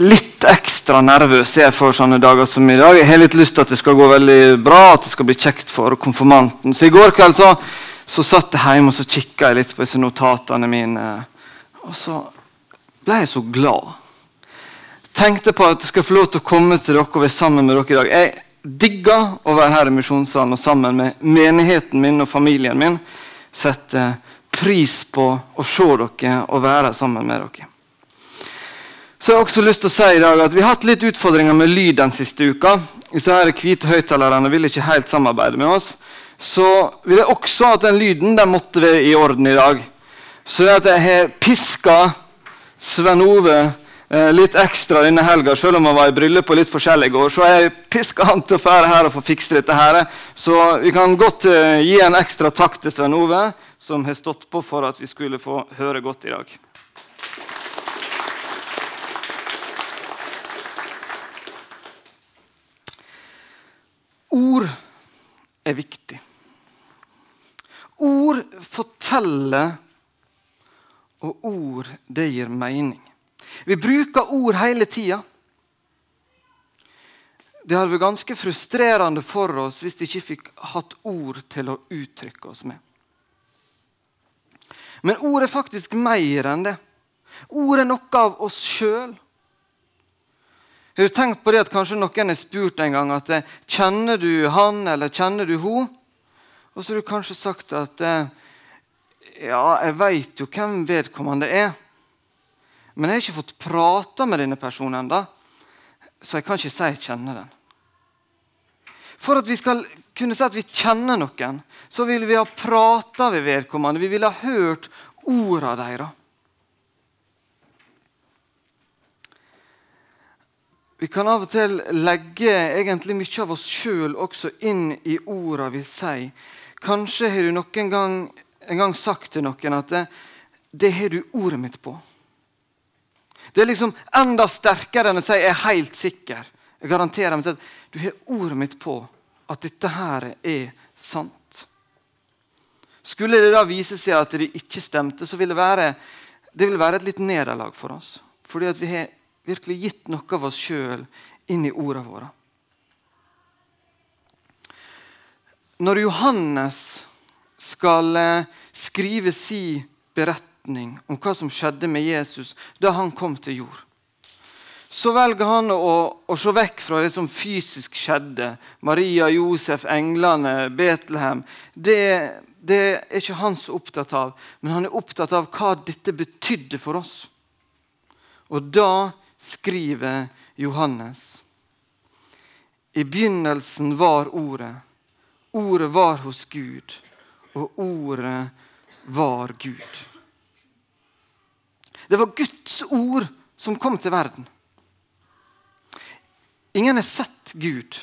litt ekstra nervøs jeg for sånne dager som i dag. Jeg har litt lyst til at det skal gå veldig bra, at det skal bli kjekt for konfirmanten. Så I går kveld så, så satt jeg hjemme og så kikka litt på disse notatene mine. Og så ble jeg så glad. Tenkte på at jeg skal få lov til å komme til dere og være sammen med dere i dag. Jeg digger å være her i misjonssalen og sammen med menigheten min og familien min. Setter pris på å se dere og være sammen med dere. Så jeg har også lyst til å si i dag at Vi har hatt litt utfordringer med lyd den siste uka. Disse her hvite høyttalerne vil ikke helt samarbeide med oss. Så vil jeg også at den lyden den måtte være i orden i dag. Så det at jeg har piska Sven Ove eh, litt ekstra denne helga, selv om han var i bryllup og litt forskjellig i går, så jeg piska han til å fære her og få fikse dette her. Så vi kan godt eh, gi en ekstra takk til Sven Ove, som har stått på for at vi skulle få høre godt i dag. Ord er viktig. Ord forteller, og ord, det gir mening. Vi bruker ord hele tida. Det hadde vært ganske frustrerende for oss hvis vi ikke fikk hatt ord til å uttrykke oss med. Men ord er faktisk mer enn det. Ord er noe av oss sjøl. Har du tenkt på det at kanskje noen har spurt en gang at eh, kjenner du han eller kjenner du hun? Og så har du kanskje sagt at eh, ja, jeg veit jo hvem vedkommende er. Men jeg har ikke fått prata med denne personen ennå, så jeg kan ikke si jeg kjenner den. For at vi skal kunne si at vi kjenner noen, så vil vi ha prata med vedkommende. Vi vil ha hørt ordene deres. Vi kan av og til legge egentlig mye av oss sjøl også inn i orda vi sier. Kanskje har du noen gang, en gang sagt til noen at det, det har du ordet mitt på. Det er liksom enda sterkere enn å si 'jeg er helt sikker'. Jeg garanterer meg at du har ordet mitt på at dette her er sant. Skulle det da vise seg at det ikke stemte, så vil det være, det vil være et litt nederlag for oss. Fordi at vi har virkelig gitt noe av oss sjøl inn i ordene våre. Når Johannes skal eh, skrive si beretning om hva som skjedde med Jesus da han kom til jord, så velger han å, å se vekk fra det som fysisk skjedde. Maria, Josef, englene, Betlehem. Det, det er ikke han så opptatt av, men han er opptatt av hva dette betydde for oss. Og da skriver Johannes. I begynnelsen var Ordet. Ordet var hos Gud, og Ordet var Gud. Det var Guds ord som kom til verden. Ingen har sett Gud.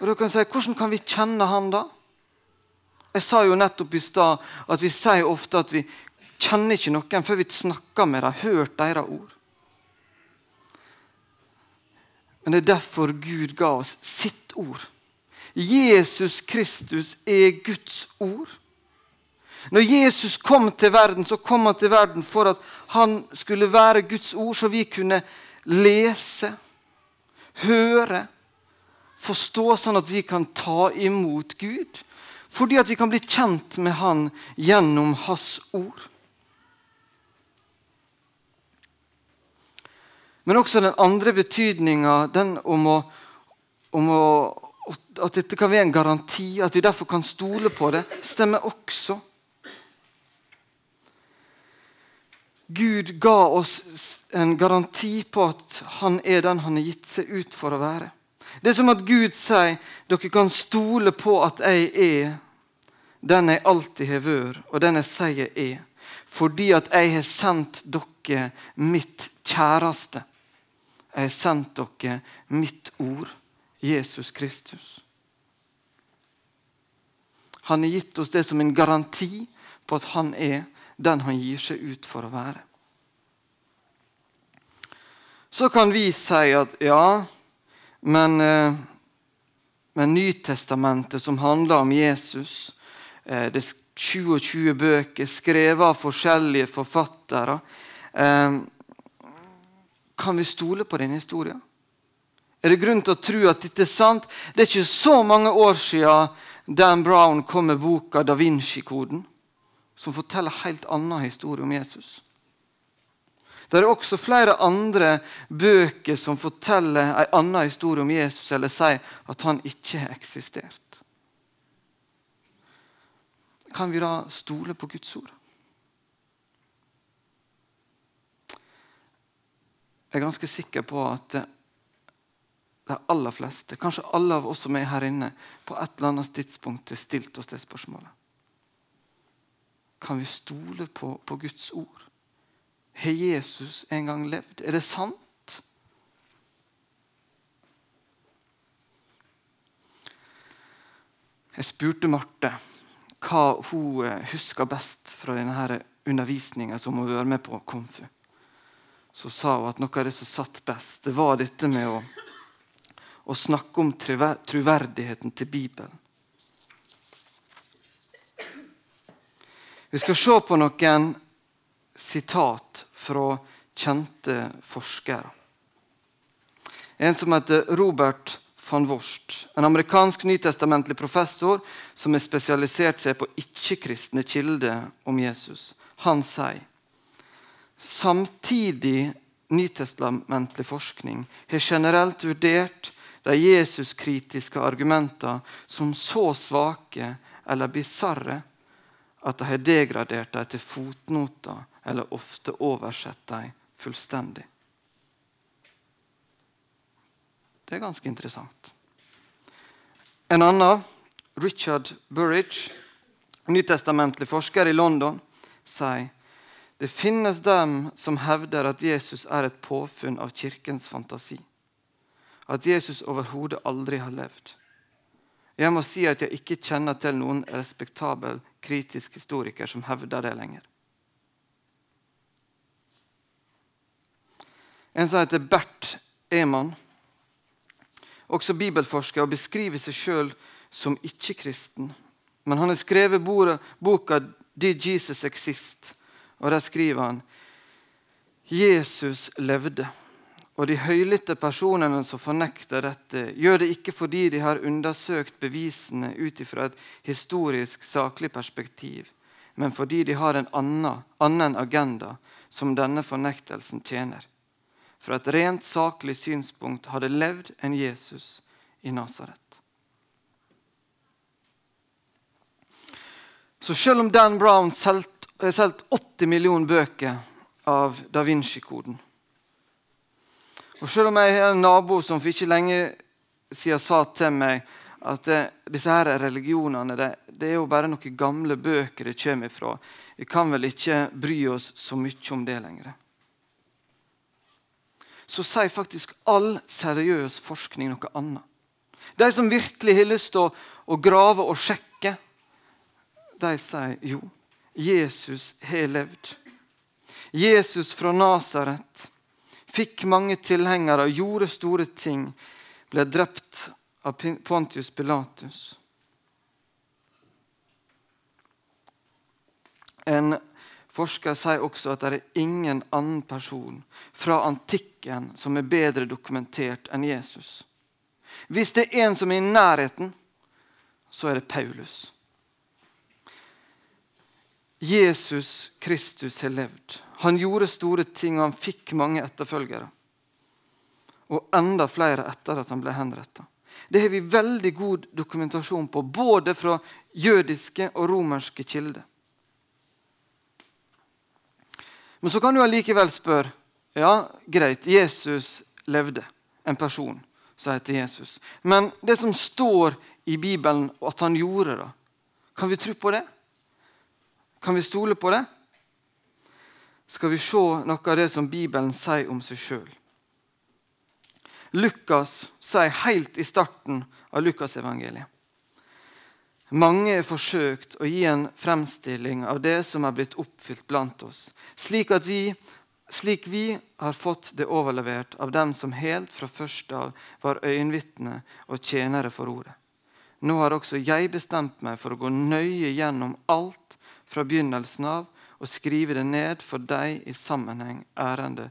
Og du kan si, Hvordan kan vi kjenne Han da? Jeg sa jo nettopp i stad at vi sier ofte at vi kjenner ikke noen før vi snakker med dem, hørt deres ord. Men det er derfor Gud ga oss sitt ord. Jesus Kristus er Guds ord. Når Jesus kom til verden, så kom han til verden for at han skulle være Guds ord, så vi kunne lese, høre, forstå, sånn at vi kan ta imot Gud. Fordi at vi kan bli kjent med Han gjennom Hans ord. Men også den andre betydninga, den om, å, om å, at dette kan være en garanti, at vi derfor kan stole på det, stemmer også. Gud ga oss en garanti på at han er den han har gitt seg ut for å være. Det er som at Gud sier dere kan stole på at jeg er den jeg alltid har vært, og den jeg sier er. Fordi at jeg har sendt dere mitt kjæreste. Jeg har sendt dere mitt ord, Jesus Kristus. Han har gitt oss det som en garanti på at han er den han gir seg ut for å være. Så kan vi si at ja, men, eh, men Nytestamentet, som handler om Jesus eh, Det er 27 bøker skrevet av forskjellige forfattere. Kan vi stole på denne historien? Er det grunn til å tro at dette er sant? Det er ikke så mange år siden Dan Brown kom med boka 'Da Vinci-koden', som forteller helt annen historie om Jesus. Det er også flere andre bøker som forteller en annen historie om Jesus, eller sier at han ikke har eksistert. Kan vi da stole på Guds ord? Jeg er ganske sikker på at de aller fleste, kanskje alle av oss som er her inne, på et eller annet tidspunkt har stilt oss det spørsmålet. Kan vi stole på, på Guds ord? Har Jesus en gang levd? Er det sant? Jeg spurte Marte hva hun eh, husker best fra denne undervisninga som hun har vært med på Konfu. Så sa hun at noe av det som satt best, det var dette med å å snakke om troverdigheten til Bibelen. Vi skal se på noen sitat fra kjente forskere. En som heter Robert van Worst, en amerikansk nytestamentlig professor som har spesialisert seg på ikke-kristne kilder om Jesus. Han sier samtidig nytestamentlig forskning har generelt vurdert de Jesuskritiske argumentene som så svake eller bisarre at de har degradert dem til fotnoter eller ofte oversett dem fullstendig. Det er ganske interessant. En annen, Richard Burridge, nytestamentlig forsker i London, sier det finnes dem som hevder at Jesus er et påfunn av kirkens fantasi at Jesus overhodet aldri har levd. Jeg må si at jeg ikke kjenner til noen respektabel kritisk historiker som hevder det lenger. En som heter Bert Eman, også bibelforsker, og beskriver seg sjøl som ikke-kristen. Men han har skrevet boka 'Did Jesus Exist?', og der skriver han Jesus levde. Og de høylytte personene som fornekter dette, gjør det ikke fordi de har undersøkt bevisene ut ifra et historisk, saklig perspektiv, men fordi de har en annen, annen agenda som denne fornektelsen tjener. Fra et rent saklig synspunkt hadde levd en Jesus i Nasaret. Så selv om Dan Brown har solgt 80 millioner bøker av Da Vinci-koden, og Selv om jeg har en nabo som for ikke lenge siden sa til meg at det, disse her religionene det, det, er jo bare noen gamle bøker det kommer ifra. Vi kan vel ikke bry oss så mye om det lenger. Så sier faktisk all seriøs forskning noe annet. De som virkelig har lyst til å, å grave og sjekke, de sier jo, Jesus har levd. Jesus fra Nasaret fikk mange tilhengere og gjorde store ting, ble drept av Pontius Pilatus. En forsker sier også at det er ingen annen person fra antikken som er bedre dokumentert enn Jesus. Hvis det er en som er i nærheten, så er det Paulus. Jesus Kristus har levd. Han gjorde store ting, og han fikk mange etterfølgere. Og enda flere etter at han ble henrettet. Det har vi veldig god dokumentasjon på, både fra jødiske og romerske kilder. Men så kan du allikevel spørre ja, greit, Jesus levde. En person som heter Jesus. Men det som står i Bibelen at han gjorde, da, kan vi tro på det? Kan vi stole på det? Skal vi se noe av det som Bibelen sier om seg sjøl. Lukas sier helt i starten av Lukasevangeliet mange har forsøkt å gi en fremstilling av det som er blitt oppfylt blant oss, slik, vi, slik vi har fått det overlevert av dem som helt fra første av var øyenvitne og tjenere for ordet. Nå har også jeg bestemt meg for å gå nøye gjennom alt fra begynnelsen av og skrive det ned for deg i sammenheng ærende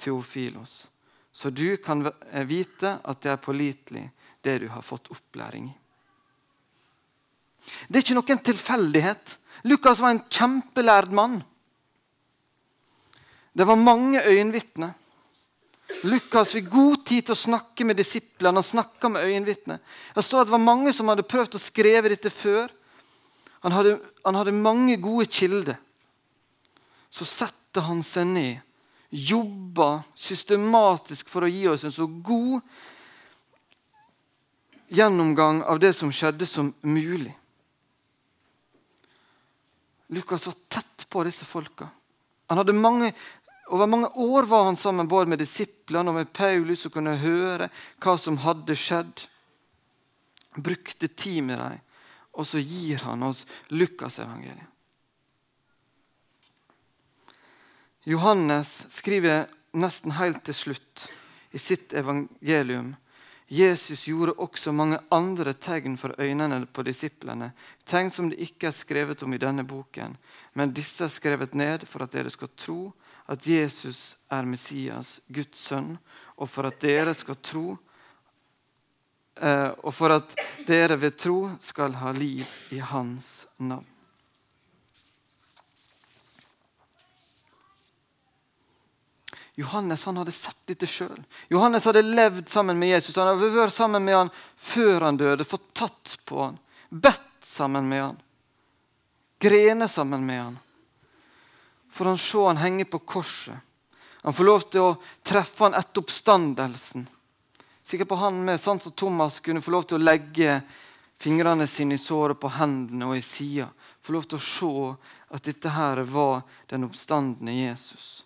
Teofilos, så du kan vite at det er pålitelig, det du har fått opplæring i. Det er ikke noen tilfeldighet. Lukas var en kjempelærd mann. Det var mange øyenvitner. Lukas fikk god tid til å snakke med disiplene og snakke med øyenvitner. Det står at det var mange som hadde prøvd å skrive dette før. Han hadde, han hadde mange gode kilder. Så setter han seg ned, jobber systematisk for å gi oss en så god gjennomgang av det som skjedde, som mulig. Lukas var tett på disse folka. Han hadde mange, over mange år var han sammen både med disiplene og med Paulus og kunne høre hva som hadde skjedd. Brukte tid med dem, og så gir han oss Lukasevangeliet. Johannes skriver nesten helt til slutt i sitt evangelium Jesus gjorde også mange andre tegn for øynene på disiplene, tegn som det ikke er skrevet om i denne boken, men disse er skrevet ned for at dere skal tro at Jesus er Messias, Guds sønn, og for at dere skal tro eh, og for at dere ved tro skal ha liv i hans navn. Johannes han hadde sett dette sjøl. Johannes hadde levd sammen med Jesus. Han hadde vært sammen med han før han døde, fått tatt på han, bedt sammen med han, grene sammen med han. For han så han henge på korset. Han får lov til å treffe han etter oppstandelsen. Sikkert på han med, sånn som Thomas kunne få lov til å legge fingrene sine i såret på hendene og i sida. Få lov til å se at dette her var den oppstandende Jesus.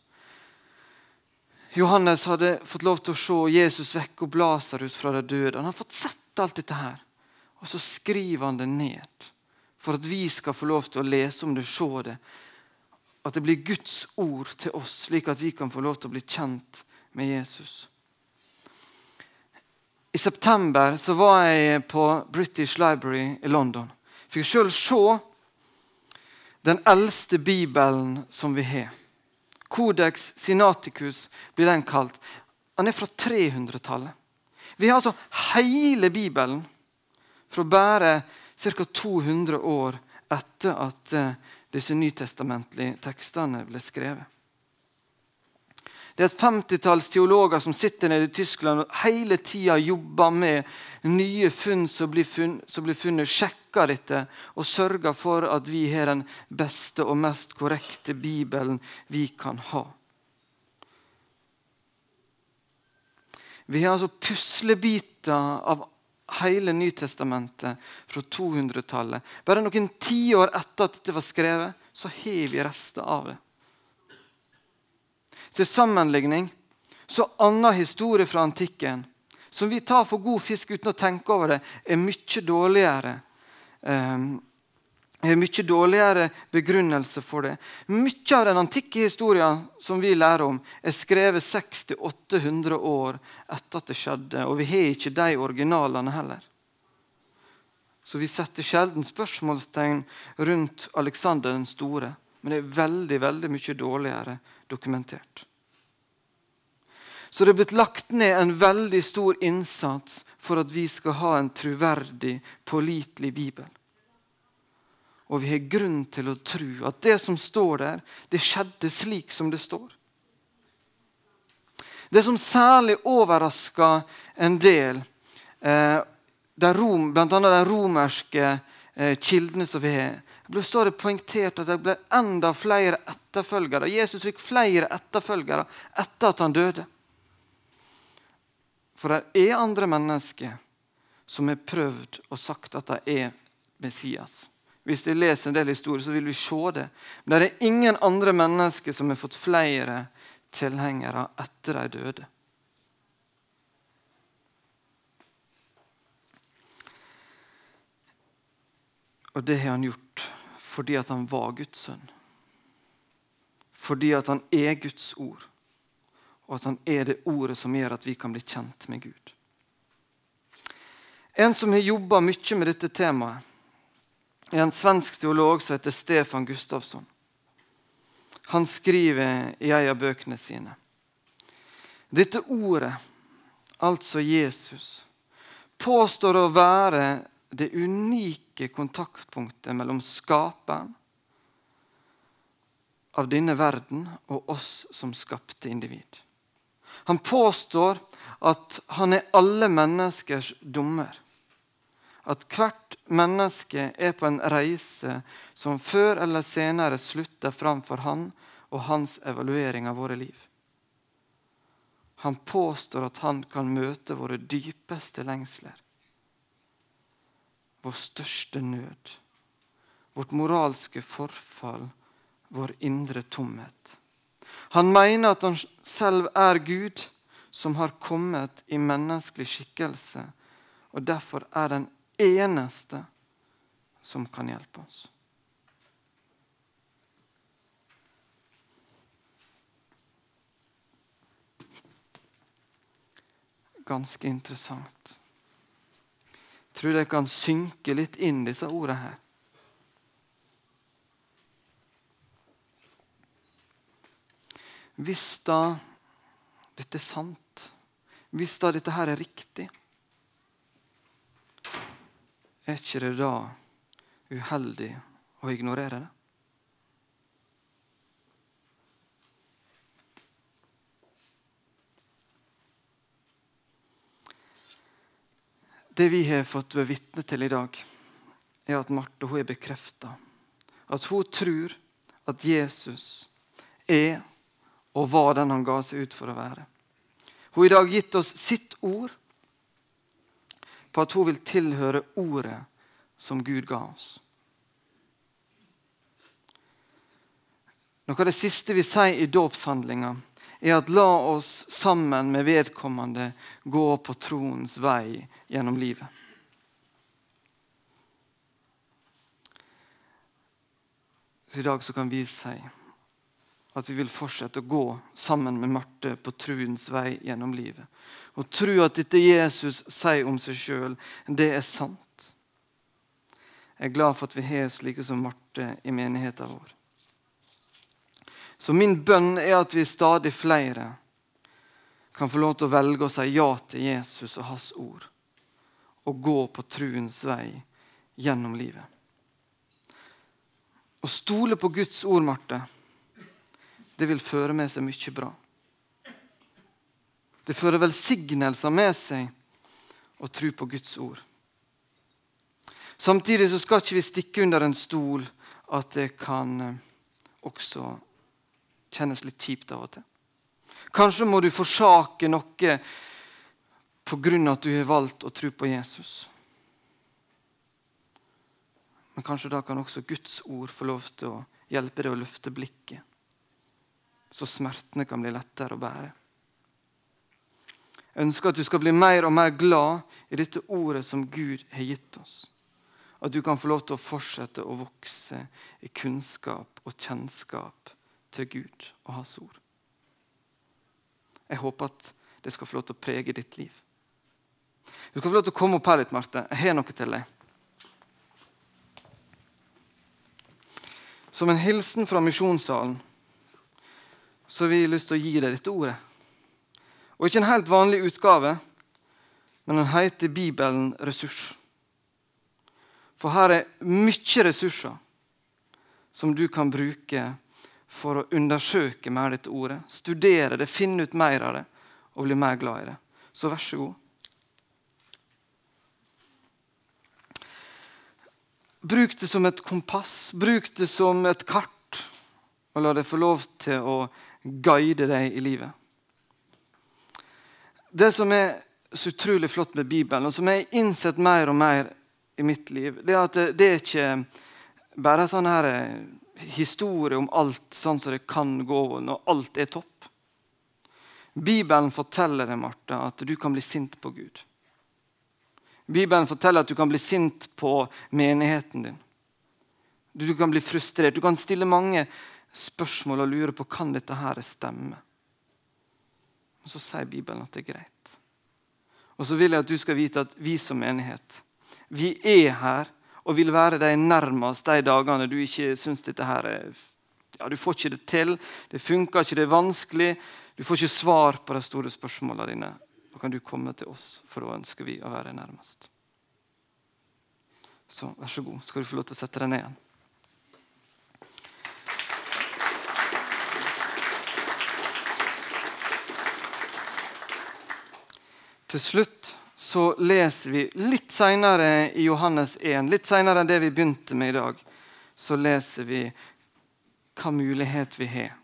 Johannes hadde fått lov til å se Jesus vekke opp Lasarus fra de døde. Han har fått sett alt dette her. Og så skriver han det ned for at vi skal få lov til å lese om det, se det. At det blir Guds ord til oss, slik at vi kan få lov til å bli kjent med Jesus. I september så var jeg på British Library i London. Fikk selv se den eldste bibelen som vi har. Codex Sinaticus blir den kalt. Den er fra 300-tallet. Vi har altså hele Bibelen fra bare ca. 200 år etter at eh, disse nytestamentlige tekstene ble skrevet. Det er et femtitalls teologer som sitter nede i Tyskland og hele tida jobber med nye funn som blir, funn, som blir funnet, sjekker dette og sørger for at vi har den beste og mest korrekte Bibelen vi kan ha. Vi har altså puslebiter av hele Nytestamentet fra 200-tallet. Bare noen tiår etter at dette var skrevet, så har vi rester av det. Til sammenligning så annen historie fra antikken, som vi tar for god fisk uten å tenke over det, er mye dårligere. Um, er mye dårligere begrunnelse for det. Mye av den antikke historien som vi lærer om, er skrevet 600-800 år etter at det skjedde. Og vi har ikke de originalene heller. Så vi setter sjelden spørsmålstegn rundt Aleksander den store. Men det er veldig veldig mye dårligere dokumentert. Så det er blitt lagt ned en veldig stor innsats for at vi skal ha en troverdig, pålitelig bibel. Og vi har grunn til å tro at det som står der, det skjedde slik som det står. Det som særlig overraska en del, eh, Rom, bl.a. de romerske eh, kildene som vi har, ble står det poengtert at det ble enda flere etterfølgere. Jesus fikk flere etterfølgere etter at han døde. For det er andre mennesker som har prøvd og sagt at de er Messias. Hvis jeg leser en del historier, så vil vi se det. Men det er ingen andre mennesker som har fått flere tilhengere etter de døde. Og det har han gjort fordi at han var Guds sønn. Fordi at han er Guds ord. Og at han er det ordet som gjør at vi kan bli kjent med Gud. En som har jobba mye med dette temaet, er en svensk teolog som heter Stefan Gustafsson. Han skriver i en av bøkene sine Dette ordet, altså Jesus, påstår å være det unike kontaktpunktet mellom skaperen av denne verden og oss som skapte individ. Han påstår at han er alle menneskers dommer. At hvert menneske er på en reise som før eller senere slutter framfor han og hans evaluering av våre liv. Han påstår at han kan møte våre dypeste lengsler. Vår største nød. Vårt moralske forfall vår indre tomhet. Han mener at han selv er Gud som har kommet i menneskelig skikkelse, og derfor er den eneste som kan hjelpe oss. Ganske interessant. Tror de kan synke litt inn disse ordene her. Hvis da dette er sant, hvis da dette her er riktig, er ikke det da uheldig å ignorere det? Det vi har fått være vitne til i dag, er at Marte er bekrefta. At hun tror at Jesus er og var den han ga seg ut for å være. Hun har i dag gitt oss sitt ord på at hun vil tilhøre ordet som Gud ga oss. Noe av det siste vi sier i dåpshandlinga, er at la oss sammen med vedkommende gå på troens vei gjennom livet. Så I dag så kan vi si at vi vil fortsette å gå sammen med Marte på truens vei gjennom livet. Og tro at dette Jesus sier om seg sjøl, det er sant. Jeg er glad for at vi har slike som Marte i menigheten vår. Så min bønn er at vi stadig flere kan få lov til å velge å si ja til Jesus og hans ord. Og gå på truens vei gjennom livet. Å stole på Guds ord, Marte, det vil føre med seg mye bra. Det fører velsignelser med seg å tro på Guds ord. Samtidig så skal ikke vi stikke under en stol at det kan eh, også kjennes litt kjipt av og til. Kanskje må du forsake noe pga. at du har valgt å tro på Jesus. Men kanskje da kan også Guds ord få lov til å hjelpe deg å løfte blikket så smertene kan bli lettere å bære. Jeg ønsker at du skal bli mer og mer glad i dette ordet som Gud har gitt oss. At du kan få lov til å fortsette å vokse i kunnskap og kjennskap til Gud og Hans ord. Jeg håper at det skal få lov til å prege ditt liv. Du skal få lov til å komme opp her litt, Marte. Jeg har noe til deg. Som en hilsen fra misjonssalen så har vi lyst til å gi deg dette ordet. Og ikke en helt vanlig utgave, men den heter Bibelen ressurs. For her er mye ressurser som du kan bruke for å undersøke mer dette ordet. Studere det, finne ut mer av det og bli mer glad i det. Så vær så god. Bruk det som et kompass, bruk det som et kart, og la det få lov til å guide deg i livet. Det som er så utrolig flott med Bibelen, og som jeg har innsett mer og mer i mitt liv, det er at det, det er ikke bare sånn her eh, historie om alt sånn som det kan gå når alt er topp. Bibelen forteller deg Martha, at du kan bli sint på Gud. Bibelen forteller at du kan bli sint på menigheten din. Du kan bli frustrert. Du kan stille mange spørsmål og lure på kan dette her stemme. Men Så sier Bibelen at det er greit. Og så vil jeg at du skal vite at vi som menighet, vi er her og vil være deg nærmest de dagene du ikke syns dette her er ja, Du får ikke det til, det funker ikke, det er vanskelig. Du får ikke svar på de store spørsmålene dine. Da kan du komme til oss, for da ønsker vi å være nærmest. Så vær så god, skal du få lov til å sette deg ned igjen. Til slutt så leser vi litt senere i Johannes 1, litt senere enn det vi begynte med i dag, så leser vi hva mulighet vi har,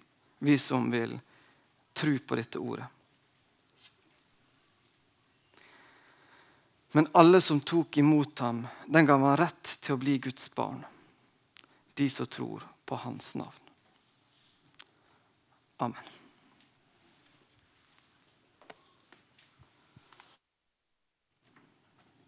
vi som vil tro på dette ordet. Men alle som tok imot ham, den ga han rett til å bli Guds barn. De som tror på hans navn. Amen.